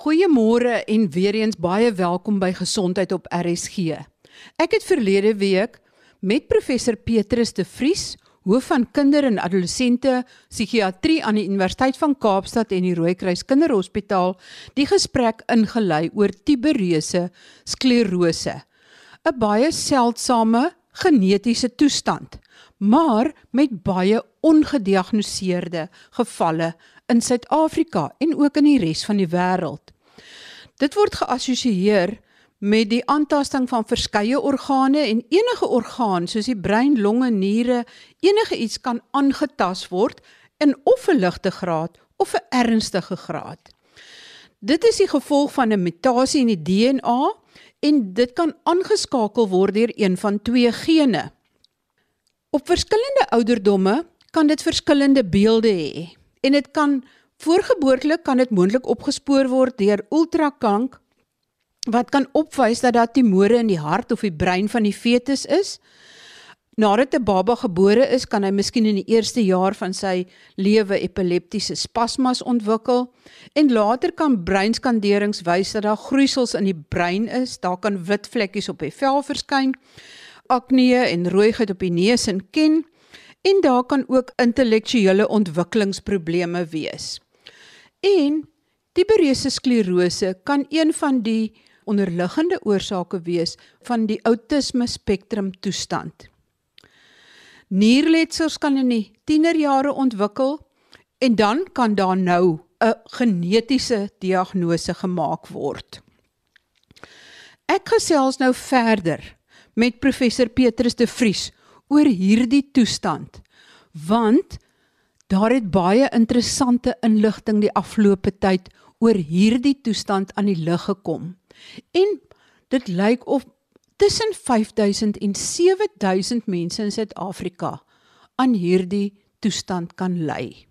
Goeiemôre en weer eens baie welkom by Gesondheid op RSG. Ek het verlede week met professor Petrus de Vries, hoof van kinder- en adolessente psigiatrie aan die Universiteit van Kaapstad en die Rooikruis Kinderhospitaal, die gesprek ingelei oor tuberose sklerose, 'n baie seldsame genetiese toestand, maar met baie ongediagnoseerde gevalle in Suid-Afrika en ook in die res van die wêreld. Dit word geassosieer met die aantasting van verskeie organe en enige orgaan soos die brein, longe, niere, enige iets kan aangetast word in of 'n ligte graad of 'n ernstige graad. Dit is die gevolg van 'n mutasie in die DNA en dit kan aangeskakel word deur een van twee gene. Op verskillende ouderdomme kan dit verskillende beelde hê en dit kan Voorgeboortelik kan dit moontlik opgespoor word deur ultrakank wat kan opwys dat daar tumore in die hart of die brein van die fetus is. Nadat 'n baba gebore is, kan hy miskien in die eerste jaar van sy lewe epileptiese spasmas ontwikkel en later kan breinskanderings wys dat daar groeisels in die brein is. Daar kan wit vlekkies op die vel verskyn, akne en rooiheid op die neus en kin en daar kan ook intellektuele ontwikkelingsprobleme wees. En tuberose sklerose kan een van die onderliggende oorsake wees van die outisme spektrum toestand. Nierletsels kan in die tienerjare ontwikkel en dan kan daar nou 'n genetiese diagnose gemaak word. Ek gesels nou verder met professor Petrus de Vries oor hierdie toestand want Daar het baie interessante inligting die afgelope tyd oor hierdie toestand aan die lig gekom. En dit lyk of tussen 5000 en 7000 mense in Suid-Afrika aan hierdie toestand kan ly.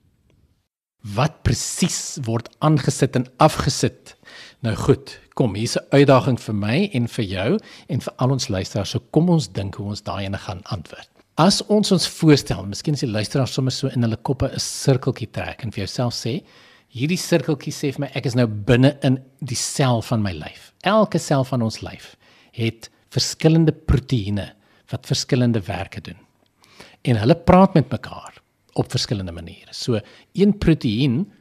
Wat presies word aangesit en afgesit? Nou goed, kom, hier's 'n uitdaging vir my en vir jou en vir al ons luisteraars. So kom ons dink hoe ons daai ene gaan antwoord. As ons ons voorstel, miskien as die luisteraars sommer so in hulle koppe 'n sirkeltjie trek en vir jouself sê, hierdie sirkeltjie sê vir my ek is nou binne in die sel van my lyf. Elke sel van ons lyf het verskillende proteïene wat verskillende werke doen. En hulle praat met mekaar op verskillende maniere. So een proteïen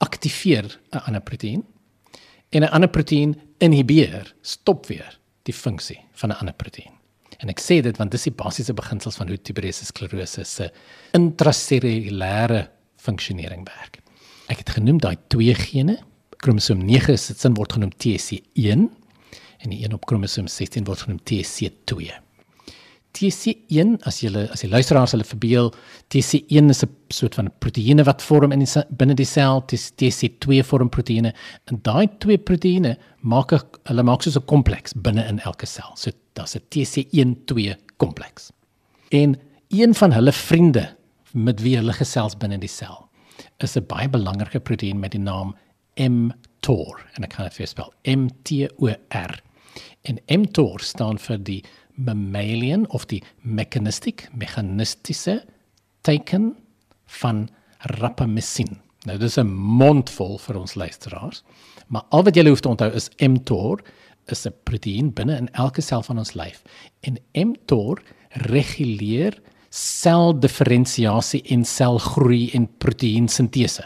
aktiveer 'n ander proteïen en 'n ander proteïen inhibeer, stop weer die funksie van 'n ander proteïen. En ek sê dit want dis die basiese beginsels van hoe tuberose sklerose se intrasellulêre funksionering werk. Ek het genoem daai twee gene, kromosoom 9 is dit sin word genoem TSC1 en die een op kromosoom 16 word genoem TSC2. TSC1 as jy as jy luisteraars hulle verbeel TSC1 is 'n soort van proteïene wat vorm in die binne die sel. TSC2 vorm proteïene. En daai twee proteïene maak hulle maak soos 'n kompleks binne in elke sel. So daar's 'n TSC1-2 kompleks. En een van hulle vriende met wie hulle gesels binne die sel is 'n baie belangrike proteïen met die naam mTOR. En ek kan dit vir spel. M T O R. En mTOR staan vir die mammalian of die mechanistic mechanistiese teken van rapamycin. Nou dis 'n mondvol vir ons luisteraars, maar al wat jy hoef te onthou is mTOR is 'n proteïen binne in elke sel van ons lyf en mTOR reguleer seldifferensiasie en selgroei en proteïensintese.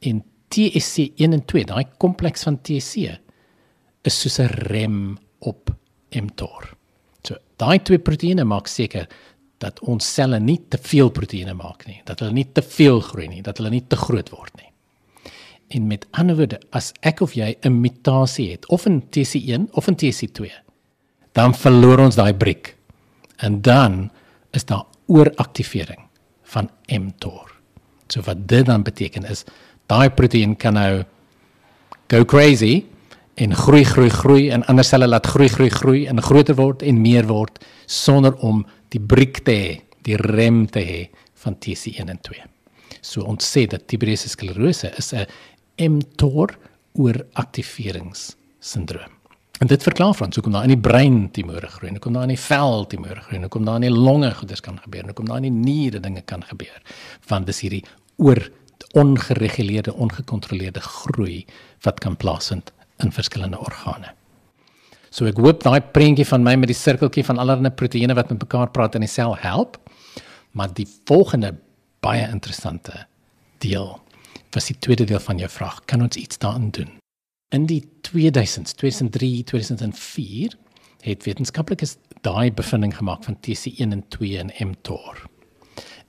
En TSC1 en 2, daai kompleks van TSC is soos 'n rem mTOR. So daai twee proteïene maak seker dat ons selle nie te veel proteïene maak nie, dat hulle nie te veel groei nie, dat hulle nie te groot word nie. En met ander woorde, as ek of jy 'n mutasie het of 'n TC1 of 'n TC2, dan verloor ons daai briek. En dan is daar ooraktivering van mTOR. So wat dit dan beteken is daai proteïen kan nou go crazy en groei groei groei en ander selle laat groei groei groei en groter word en meer word sonder om die briek te hê, die rem te hê van TC1 en 2. So ons sê dat tuberose sklerose is 'n mTOR ooraktiveringssindroom. En dit verklaar van hoekom daar in die brein tumore groei, en hoekom daar in die vel tumore groei, en hoekom daar in die longe goeders kan gebeur, en hoekom daar in die niere dinge kan gebeur. Want dis hierdie oor ongereguleerde, ongekontroleerde groei wat kan plaasvind in verskillende organe. So ek hoop daai prentjie van my met die sirkeltjie van allerlei proteïene wat met mekaar praat in die sel help. Maar die volgende baie interessante deel was die tweede deel van jou vraag. Kan ons iets daarin doen? In die 2000s, 2003, 2004 het wetenskaplikes daai bevinding gemaak van TC1 en 2 en mTOR.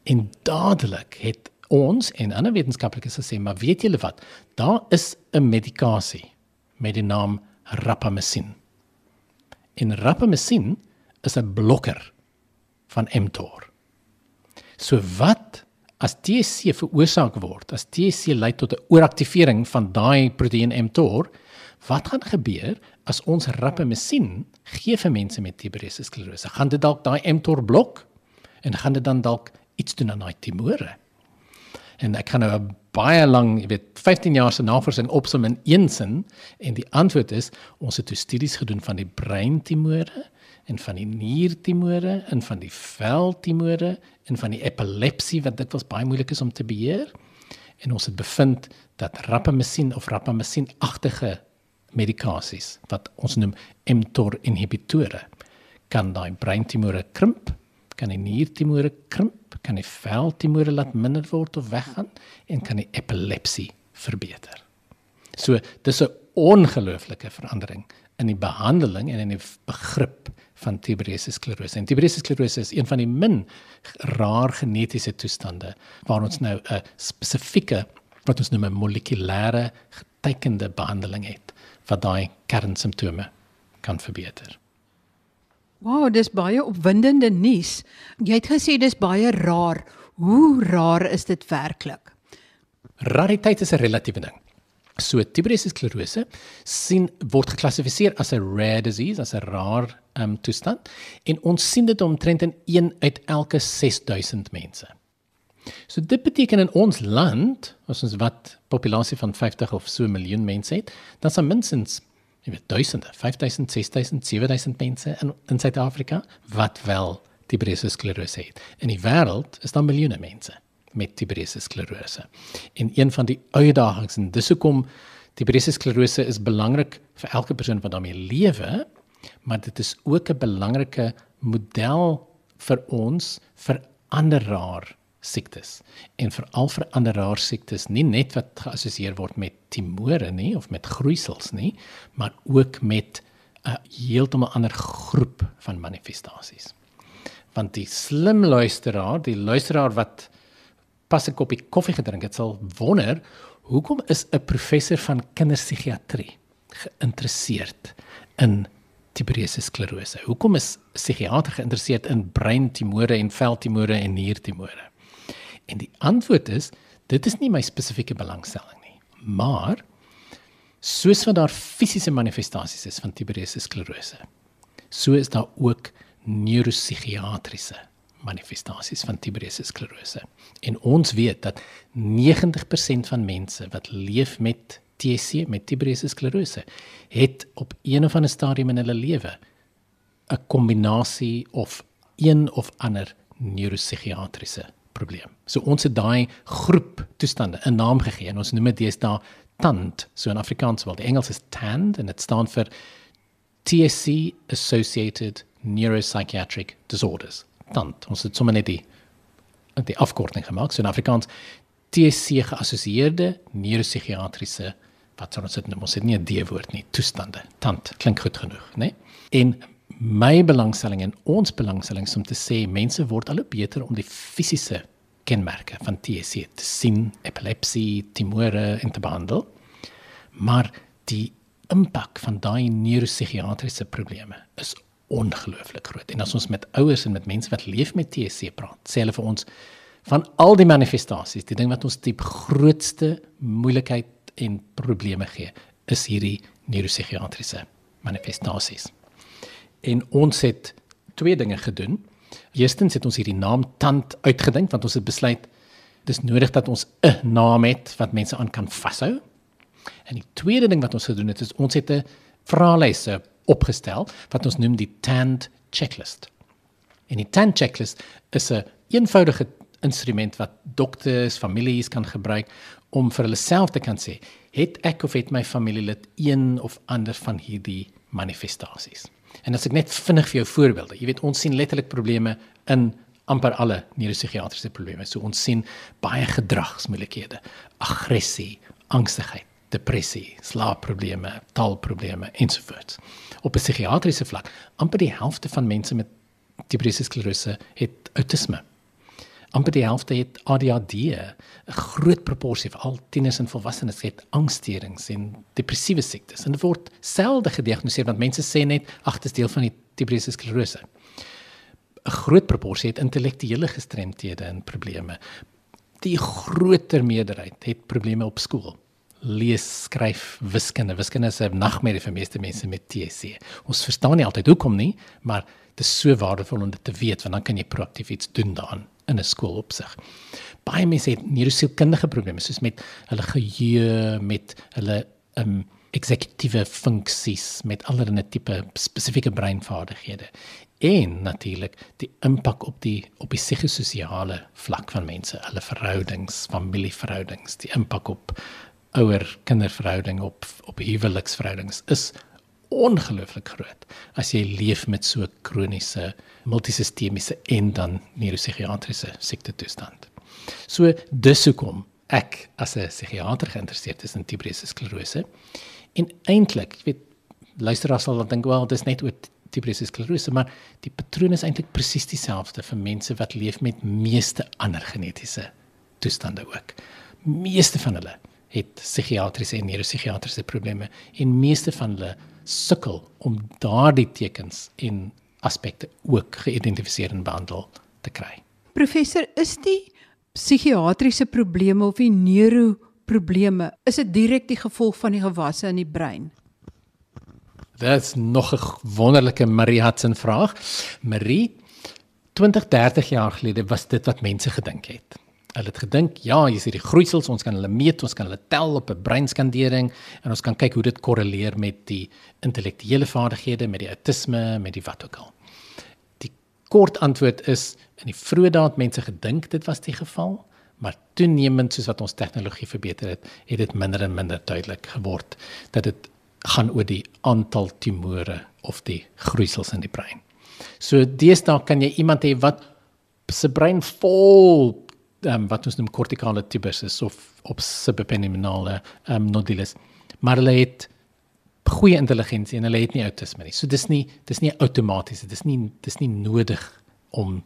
En dadelik het ons en ander wetenskaplikes gesê, maar weet julle wat? Daar is 'n medikasie met die naam rapamycin. En rapamycin is 'n blokker van mTOR. So wat as TSC veroorsaak word, as TSC lei tot 'n ooraktivering van daai proteïen mTOR, wat gaan gebeur as ons rapamycin gee vir mense met tuberose sklerose? Gaan dit dalk daai mTOR blok en gaan dit dan dalk iets doen aan daai tumore? En ek kan nou 'n baie lang, jy weet, 15 jaar se navorsing opsom in een sin en die antwoord is ons het studies gedoen van die breintumore en van die niertumore en van die veltumore en van die epilepsie wat dit was baie moeilik is om te beheer. En ons het bevind dat rapamycin of rapamycin-agtige medikasies wat ons noem mTOR inhibitore kan daai breintumore krimp, kan die niertumore krimp, kan die veltumore laat minder word of weggaan en kan die epilepsie verbeter. So dis 'n ongelooflike verandering in die behandeling en in die begrip van tuberose sklerose. En tuberose sklerose is een van die min raar genetiese toestande waar ons nou 'n spesifieke wat ons noem 'n molekulêre getekende behandeling het wat daai kernsimptome kan verbeter. Wow, dis baie opwindende nuus. Jy het gesê dis baie raar. Hoe raar is dit werklik? Rariteit is 'n relatiewe ding. So tuberose sklerose sien word geklassifiseer as 'n rare disease, as 'n rar um, toestand en ons sien dit omtrent in 1 uit elke 6000 mense. So dit beteken in ons land, as ons wat populasie van 50 of so miljoen mense het, dan daar minstens jy weet duisende, 5000, 6000, 7000 mense in in Suid-Afrika wat wel tuberose sklerose het. In die wêreld is daar miljoene mense met tuberose sklerose. En een van die uitdagings en dis hoekom tuberose sklerose is belangrik vir elke persoon wat daarmee lewe, maar dit is ook 'n belangrike model vir ons vir ander rare siektes. En veral vir ander rare siektes, nie net wat geassosieer word met tumore nie of met groeisels nie, maar ook met 'n heeltemal ander groep van manifestasies. Want die slim luisteraar, die luisteraar wat pas 'n koppie koffie gedrink het, sal wonder hoekom is 'n professor van kinderpsigiatrie geïnteresseerd in tuberose sklerose? Hoekom is 'n psigiater geïnteresseerd in breintumore en veltumore en niertumore? En die antwoord is dit is nie my spesifieke belangstelling nie, maar soos wat daar fisiese manifestasies is van tuberose sklerose, so is daar ook neuropsigiatriese manifestasies van tuberose sklerose. En ons weet dat 90% van mense wat leef met TSC met tuberose sklerose het op een of ander stadium in hulle lewe 'n kombinasie of een of ander neuropsigiatriese probleem. So ons het daai groep toestande 'n naam gegee en ons noem dit deesdae TAND, so in Afrikaans wel. Die Engels is TAND en dit staan vir TSC associated neuropsychiatric disorders tand. Ons het sommer net die die afkorting gemaak. So in Afrikaans TSC geassosieerde neuropsigiatriese wat ons dit noem, ons het nie 'n D-woord nie, toestande. Tand klink goed genoeg, né? En my belangstelling en ons belangstelling om te sê mense word al hoe beter om die fisiese kenmerke van TSC te sien, epilepsie, tumore en te behandel. Maar die impak van daai neuropsigiatriese probleme is ongelooflik groot. En as ons met ouers en met mense wat leef met TSC praat, sê hulle vir ons van al die manifestasies, die ding wat ons die grootste moeilikheid en probleme gee, is hierdie neuropsigiatriese manifestasies. En ons het twee dinge gedoen. Eerstens het ons hierdie naam tand uitgedink want ons het besluit dis nodig dat ons 'n naam het wat mense aan kan vashou. En die tweede ding wat ons gedoen het is ons het 'n vraelys, 'n opgestel wat ons noem die TAND checklist. En die TAND checklist is 'n een eenvoudige instrument wat dokters, families kan gebruik om vir hulle self te kan sê, het ek of het my familielid een of ander van hierdie manifestasies. En as ek net vinnig vir jou voorbeelde, jy weet ons sien letterlik probleme in amper alle neuropsigiatriese probleme. So ons sien baie gedragsmoeilikhede, aggressie, angstigheid, depressie, slaapprobleme, taalprobleme ensovoorts. Op 'n psigiatriese vlak, amper die helfte van mense met depressiese sklerose het autisme amper die helfte het ADHD, 'n groot proporsie van al tieners en volwassenes het angsstoornisse en depressiewe siektes. En dit word selde gediagnoseer want mense sê net ag dit is deel van die depressiese sklerose. 'n Groot proporsie het intellektuele gestremthede en probleme. Die groter meerderheid het probleme op skool. Lees, skryf, wiskunde. Wiskunde is 'n nagmerrie vir meeste mense met TSC. Ons verstaan nie altyd hoekom nie, maar dit is so waardevol om dit te weet want dan kan jy proaktief iets doen daaraan in 'n skool opsig. Baie mense het neurosielkundige probleme soos met hulle geheue, met hulle um eksekutiewe funksies, met allerlei tipe spesifieke breinvaardighede en natuurlik die impak op die op die psigososiale vlak van mense, hulle verhoudings, familieverhoudings, die impak op ouer-kinderverhouding op op huweliksverhoudings is ongelooflik groot as jy leef met so kroniese multisistemiese en dan neuropsigiatriese siekte toestand. So dis hoekom ek as 'n psigiater geïnteresseerd is in tuberose sklerose. En eintlik, jy weet, luisteraars sal dan dink, "Wel, dis net oor tuberose sklerose," maar die patroon is eintlik presies dieselfde vir mense wat leef met meeste ander genetiese toestande ook. Meeste van hulle het psigiatriese en neuropsigiatriese probleme en meeste van hulle sukkel om daardie tekens en aspekte ook geïdentifiseer en behandel te kry. Professor, is die psigiatriese probleme of die neuroprobleme is dit direk die gevolg van die gewasse in die brein? Dit's nog 'n wonderlike Marie Hudson vraag. Marie 20, 30 jaar gelede was dit wat mense gedink het. Hulle het gedink, ja, hier is hierdie groeisels, ons kan hulle meet, ons kan hulle tel op 'n breinskandering en ons kan kyk hoe dit korreleer met die intellektuele vaardighede, met die autisme, met die wat ook al. Die kort antwoord is in die vroeë dae het mense gedink dit was die geval, maar toenemend soos wat ons tegnologie verbeter het, het dit minder en minder duidelik geword dat dit gaan oor die aantal tumore of die groeisels in die brein. So deesdae kan jy iemand hê wat se brein vol um, wat ons noem kortikale tubuses of op subependiminale um, nodules. Maar hulle het goeie intelligensie en hulle het nie autisme nie. So dis nie dis nie outomaties, dis nie dis nie nodig om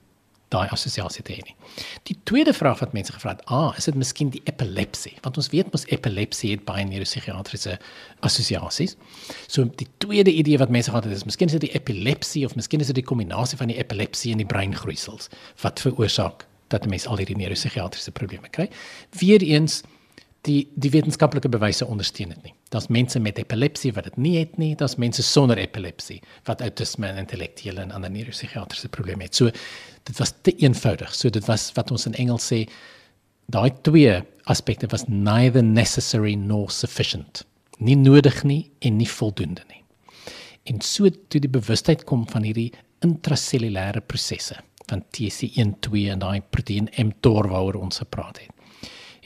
daai assosiasie te hê nie. Die tweede vraag wat mense gevra het, ah, is dit miskien die epilepsie? Want ons weet mos epilepsie het baie neuropsigiatriese assosiasies. So die tweede idee wat mense gehad het is miskien is dit die epilepsie of miskien is dit die kombinasie van die epilepsie en die breingroeisels wat veroorsaak dat mense al hierdie neuropsigiatriese probleme kry. Weereens die die wetenskaplike bewyse ondersteun dit nie. Daar's mense met epilepsie wat dit nie het nie, daar's mense sonder epilepsie wat autisme en intellektuele en ander neuropsigiatriese probleme het. So dit was te eenvoudig. So dit was wat ons in Engels sê daai twee aspekte was neither necessary nor sufficient. Nie nodig nie en nie voldoende nie. En so toe die bewustheid kom van hierdie intrasellulêre prosesse van TC12 en daai proteïen mTOR waaroor ons gepraat het.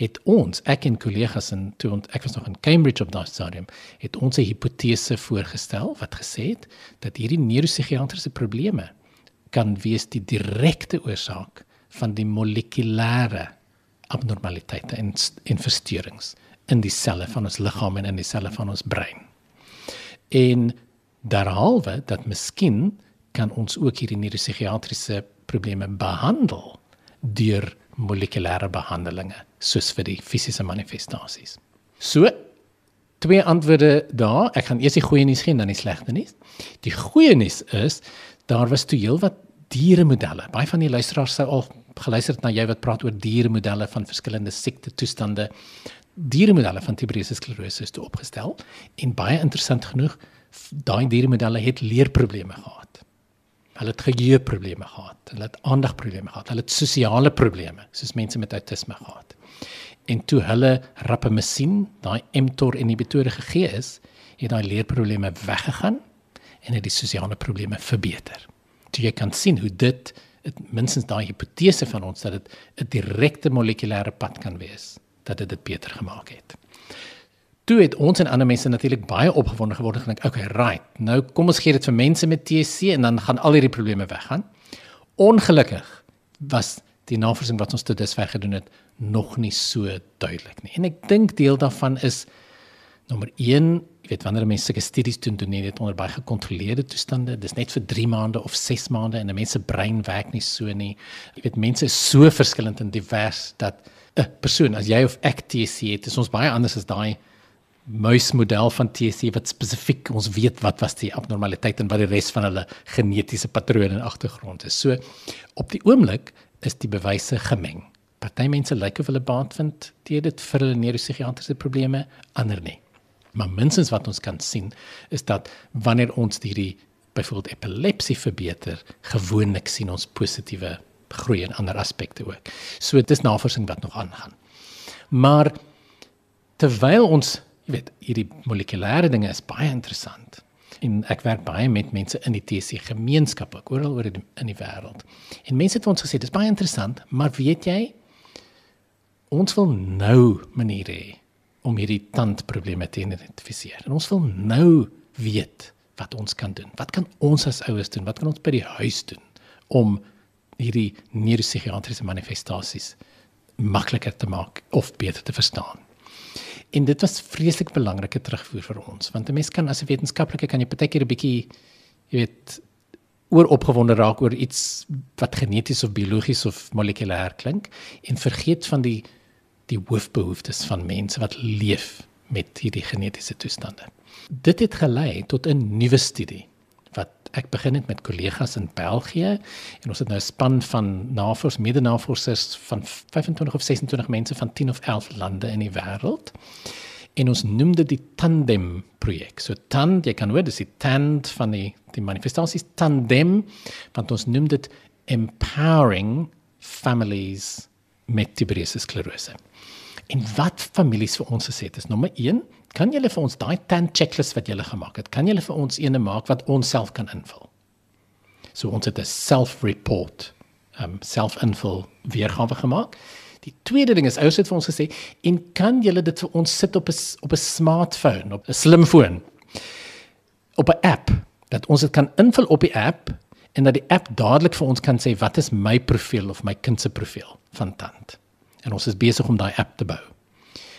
Het ons, ek en kollegas en toe ont, ek was nog in Cambridge op daai stadium, het ons 'n hipotese voorgestel wat gesê het dat hierdie neuropsigiatriese probleme kan wees die direkte oorsaak van die molekulêre abnormaliteite en en versteurings in die selle van ons liggaam en in die selle van ons brein. En daarhalwe dat miskien kan ons ook hierdie neuropsigiatriese probleme behandel deur molekulêre behandelings soos vir die fisiese manifestasies. So twee antwoorde daar. Ek gaan eers die goeie nuus gee en dan die slegte nuus. Die goeie nuus is daar was toe heelwat dieremodelle. Baie van die luisteraars sou al geluister het na jy wat praat oor dieremodelle van verskillende siekte toestande. Dieremodelle van tuberose sklerose is toe opgestel en baie interessant genoeg daai dieremodelle het leerprobleme gehad. Hulle het geheueprobleme gehad, hulle het aandagprobleme gehad, hulle het sosiale probleme, soos mense met autisme gehad. En toe hulle rapamycin, daai mTOR inhibitore gegee is, het daai leerprobleme weggegaan en het die sosiale probleme verbeter. Toe jy kan sien hoe dit dit minstens daai hipotese van ons dat dit 'n direkte molekulêre pad kan wees dat dit dit beter gemaak het. Toe het ons en ander mense natuurlik baie opgewonde geword en gedink, okay, right. Nou kom ons gee dit vir mense met TSC en dan gaan al hierdie probleme weggaan. Ongelukkig was die navorsing wat ons tot dusver gedoen het nog nie so duidelik nie. En ek dink deel daarvan is nommer 1 Jy weet wanneer mense sulke studies doen, doen hulle dit onder baie gekontroleerde toestande. Dis net vir 3 maande of 6 maande en 'n mens se brein werk nie so nie. Jy weet mense is so verskillend en divers dat 'n persoon as jy of ek TSC het, is ons baie anders as daai muismodel van TSC wat spesifiek ons weet wat was die abnormaliteit en wat die res van hulle genetiese patrone en agtergrond is. So op die oomblik is die bewyse gemeng. Party mense lyk of hulle baat vind teen dit vir hulle neuropsigiatriese probleme, ander nie. Maar minstens wat ons kan sien is dat wanneer ons hierdie byvoorbeeld epilepsie verbeter, gewoonlik sien ons positiewe groei in ander aspekte ook. So dit is navorsing wat nog aangaan. Maar terwyl ons, weet, hierdie molekulêre dinge is baie interessant. En ek werk baie met mense in die TC gemeenskap ook oral oor die, in die wêreld. En mense het ons gesê dis baie interessant, maar weet jy ons wil nou maniere hê om hierdie tandprobleme te identifiseer. En ons wil nou weet wat ons kan doen. Wat kan ons as ouers doen? Wat kan ons by die huis doen om hierdie neuropsigiatriese manifestasies makliker te maak of beter te verstaan? En dit was vreeslik belangrike terugvoer vir ons, want 'n mens kan as 'n wetenskaplike kan jy partykeer 'n bietjie jy weet oor opgewonde raak oor iets wat geneties of biologies of molekulêr klink en vergeet van die die hoofbehoeftes van mense wat leef met hierdie genetiese toestande. Dit het gelei tot 'n nuwe studie wat ek begin het met kollegas in België en ons het nou 'n span van navors mede-navorsers van 25 of 26 mense van 10 of 11 lande in die wêreld. En ons noem dit die tandem projek. So tand, jy kan hoor dis die tand van die die manifestasies tandem want ons noem dit empowering families met tuberose sklerose. En wat families vir ons gesê het is nommer 1, kan julle vir ons daai 10 checklist wat julle gemaak het, kan julle vir ons eene maak wat ons self kan invul. So ons het 'n self-report, um self-invul weergawe gemaak. Die tweede ding is ouers het vir ons gesê, "En kan julle dit vir ons sit op 'n op 'n smartphone, op 'n slimfoon, op 'n app dat ons dit kan invul op die app en dat die app dadelik vir ons kan sê wat is my profiel of my kind se profiel van tand." En ons is besig om daai app te bou.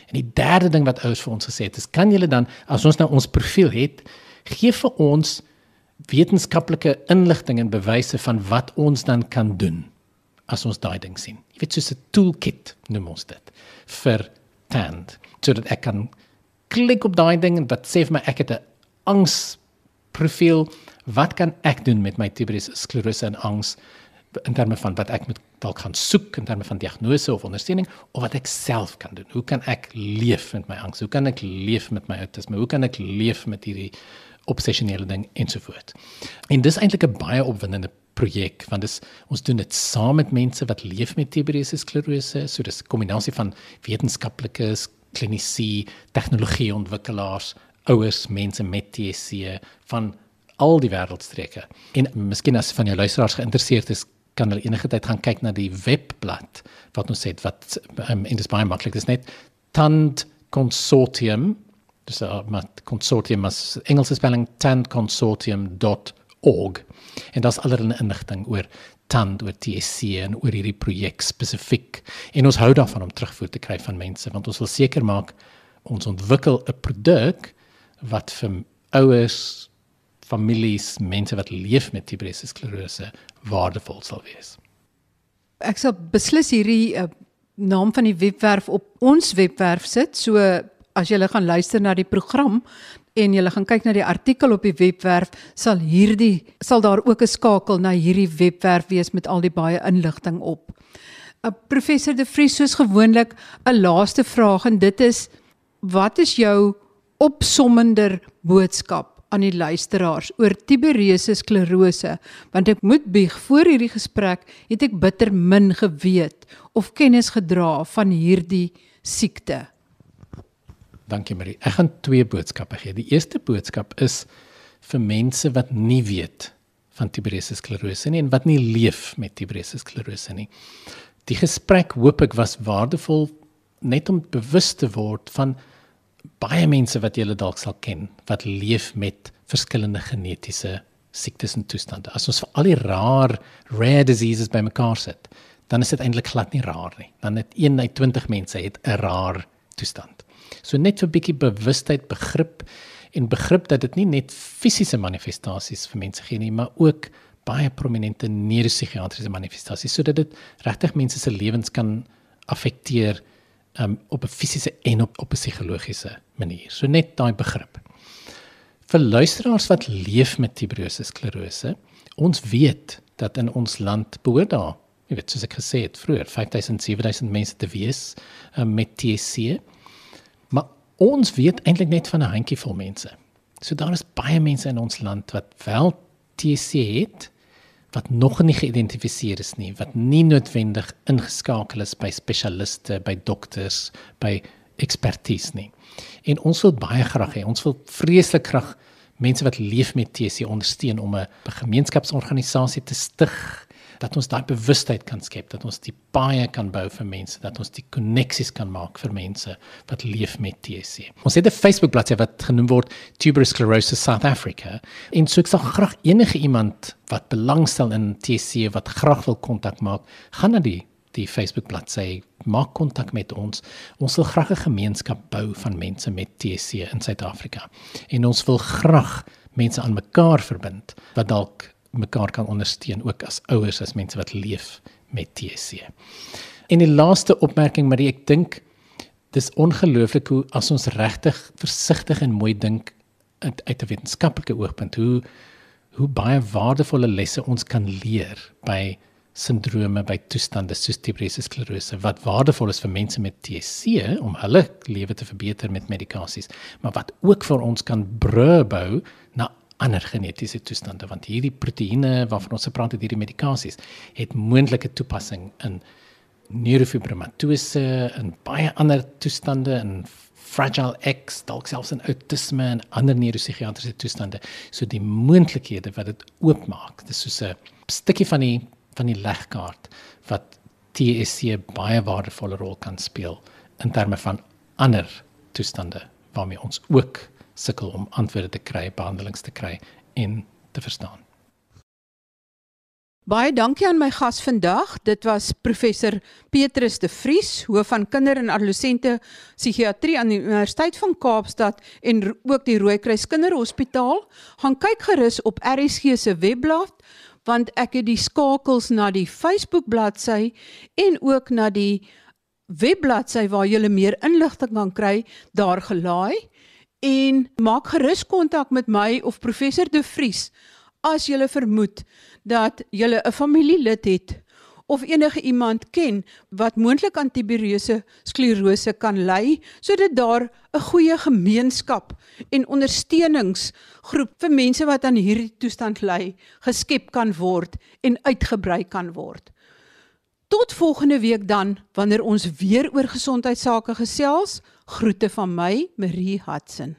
En die derde ding wat ouers vir ons gesê het, is kan julle dan as ons nou ons profiel het, gee vir ons wetenskaplike inligting en bewyse van wat ons dan kan doen as ons daai ding sien. Jy weet soos 'n toolkit noem ons dit vir tand sodat ek kan klik op daai ding en wat sê vir my ek het 'n angs profiel wat kan ek doen met my tuberose sklerose en angs in terme van wat ek moet dalk gaan soek in terme van diagnose of ondersteuning of wat ek self kan doen. Hoe kan ek leef met my angs? Hoe kan ek leef met my autisme? Hoe kan ek leef met hierdie obsessionele ding ensovoorts. En dis eintlik 'n baie opwindende projek want dis ons doen dit saam met mense wat leef met tuberose sklerose, so dis 'n kombinasie van wetenskaplikes, klinisi, tegnologie ontwikkelaars, ouers, mense met TSC van al die wêreldstreke. En miskien as van jou luisteraars geïnteresseerd is, kan hulle enige tyd gaan kyk na die webblad wat ons het wat um, en dit is baie maklik. Dis net tand consortium dis uh, met consortium as Engelse spelling tandconsortium.org en daar's allerlei inligting oor tand oor TSC en oor hierdie projek spesifiek. En ons hou daarvan om terugvoer te kry van mense want ons wil seker maak ons ontwikkel 'n produk wat vir ouers families, mense wat leef met tuberose sklerose waardevol sal wees. Ek sal beslis hierdie uh, naam van die webwerf op ons webwerf sit. So as jy gaan luister na die program en jy gaan kyk na die artikel op die webwerf, sal hierdie sal daar ook 'n skakel na hierdie webwerf wees met al die baie inligting op. Uh, professor De Vries soos gewoonlik 'n laaste vraag en dit is wat is jou opsommender boodskap aan die luisteraars oor tuberose sklerose want ek moet bieg voor hierdie gesprek het ek bitter min geweet of kennis gedra van hierdie siekte. Dankie Marie. Ek gaan twee boodskappe gee. Die eerste boodskap is vir mense wat nie weet van tuberose sklerose nie en wat nie leef met tuberose sklerose nie. Die gesprek hoop ek was waardevol net om bewus te word van baie mense wat jy dalk sal ken wat leef met verskillende genetiese siektes en toestande. As ons vir al die rar rare diseases bymekaar sit, dan is dit eintlik glad nie raar nie. Dan het 1 uit 20 mense het 'n rar toestand. So net vir 'n bietjie bewustheid, begrip en begrip dat dit nie net fisiese manifestasies vir mense gee nie, maar ook baie prominente neuropsigiatriese manifestasies sodat dit regtig mense se lewens kan affekteer um, op 'n fisiese en op op 'n psigologiese manier. So net daai begrip. Vir luisteraars wat leef met tuberose sklerose, ons weet dat in ons land behoort daar, jy weet soos ek gesê het vroeër, 5000 7000 mense te wees um, met TSC. Maar ons weet eintlik net van 'n handjievol mense. So daar is baie mense in ons land wat wel TSC het wat nog nie geïdentifiseer is nie, wat nie noodwendig ingeskakel is by spesialiste, by dokters, by ekspertise nie. En ons wil baie graag hê, ons wil vreeslik graag mense wat leef met TSC ondersteun om 'n gemeenskapsorganisasie te stig dat ons daai bewustheid kan skep, dat ons die paie kan bou vir mense, dat ons die koneksies kan maak vir mense wat leef met TSC. Ons het 'n Facebook bladsy wat genoem word Tuberous Sclerosis South Africa. En so ek sal graag enige iemand wat belangstel in TSC wat graag wil kontak maak, gaan na die die Facebook bladsy, maak kontak met ons. Ons wil graag 'n gemeenskap bou van mense met TSC in Suid-Afrika. En ons wil graag mense aan mekaar verbind wat dalk mekaar kan ondersteun ook as ouers as mense wat leef met TSC. En die laaste opmerking maar ek dink dis ongelooflik hoe as ons regtig versigtig en mooi dink uit, uit 'n wetenskaplike oogpunt hoe hoe baie waardevolle lesse ons kan leer by sindrome by toestande soos tuberose sklerose wat waardevol is vir mense met TSC om hulle lewe te verbeter met medikasies maar wat ook vir ons kan brûe bou ander genetiese toestande want hierdie proteïene waarvan ons gepraat het hierdie medikasies het moontlike toepassing in neurofibromatose en baie ander toestande in fragile X dalk selfs in autisme en ander neuropsigiatriese toestande. So die moontlikhede wat dit oopmaak dis soos 'n stukkie van die van die legkaart wat TSC baie waardevolle rol kan speel in terme van ander toestande waarmee ons ook sukkel om antwoorde te kry, behandelings te kry en te verstaan. Baie dankie aan my gas vandag. Dit was professor Petrus de Vries, hoof van kinder- en adolessente psigiatrie aan die Universiteit van Kaapstad en ook die Rooikruis Kinderhospitaal. Gaan kyk gerus op RSG se webblad want ek het die skakels na die Facebook bladsy en ook na die webbladsy waar jy meer inligting kan kry daar gelaai en maak gerus kontak met my of professor De Vries as jy vermoed dat jy 'n familielid het of enige iemand ken wat moontlik aan tuberose sklerose kan ly sodat daar 'n goeie gemeenskap en ondersteuningsgroep vir mense wat aan hierdie toestand ly geskep kan word en uitgebrei kan word. Tot volgende week dan wanneer ons weer oor gesondheidsake gesels. Groete van my, Marie Hudson.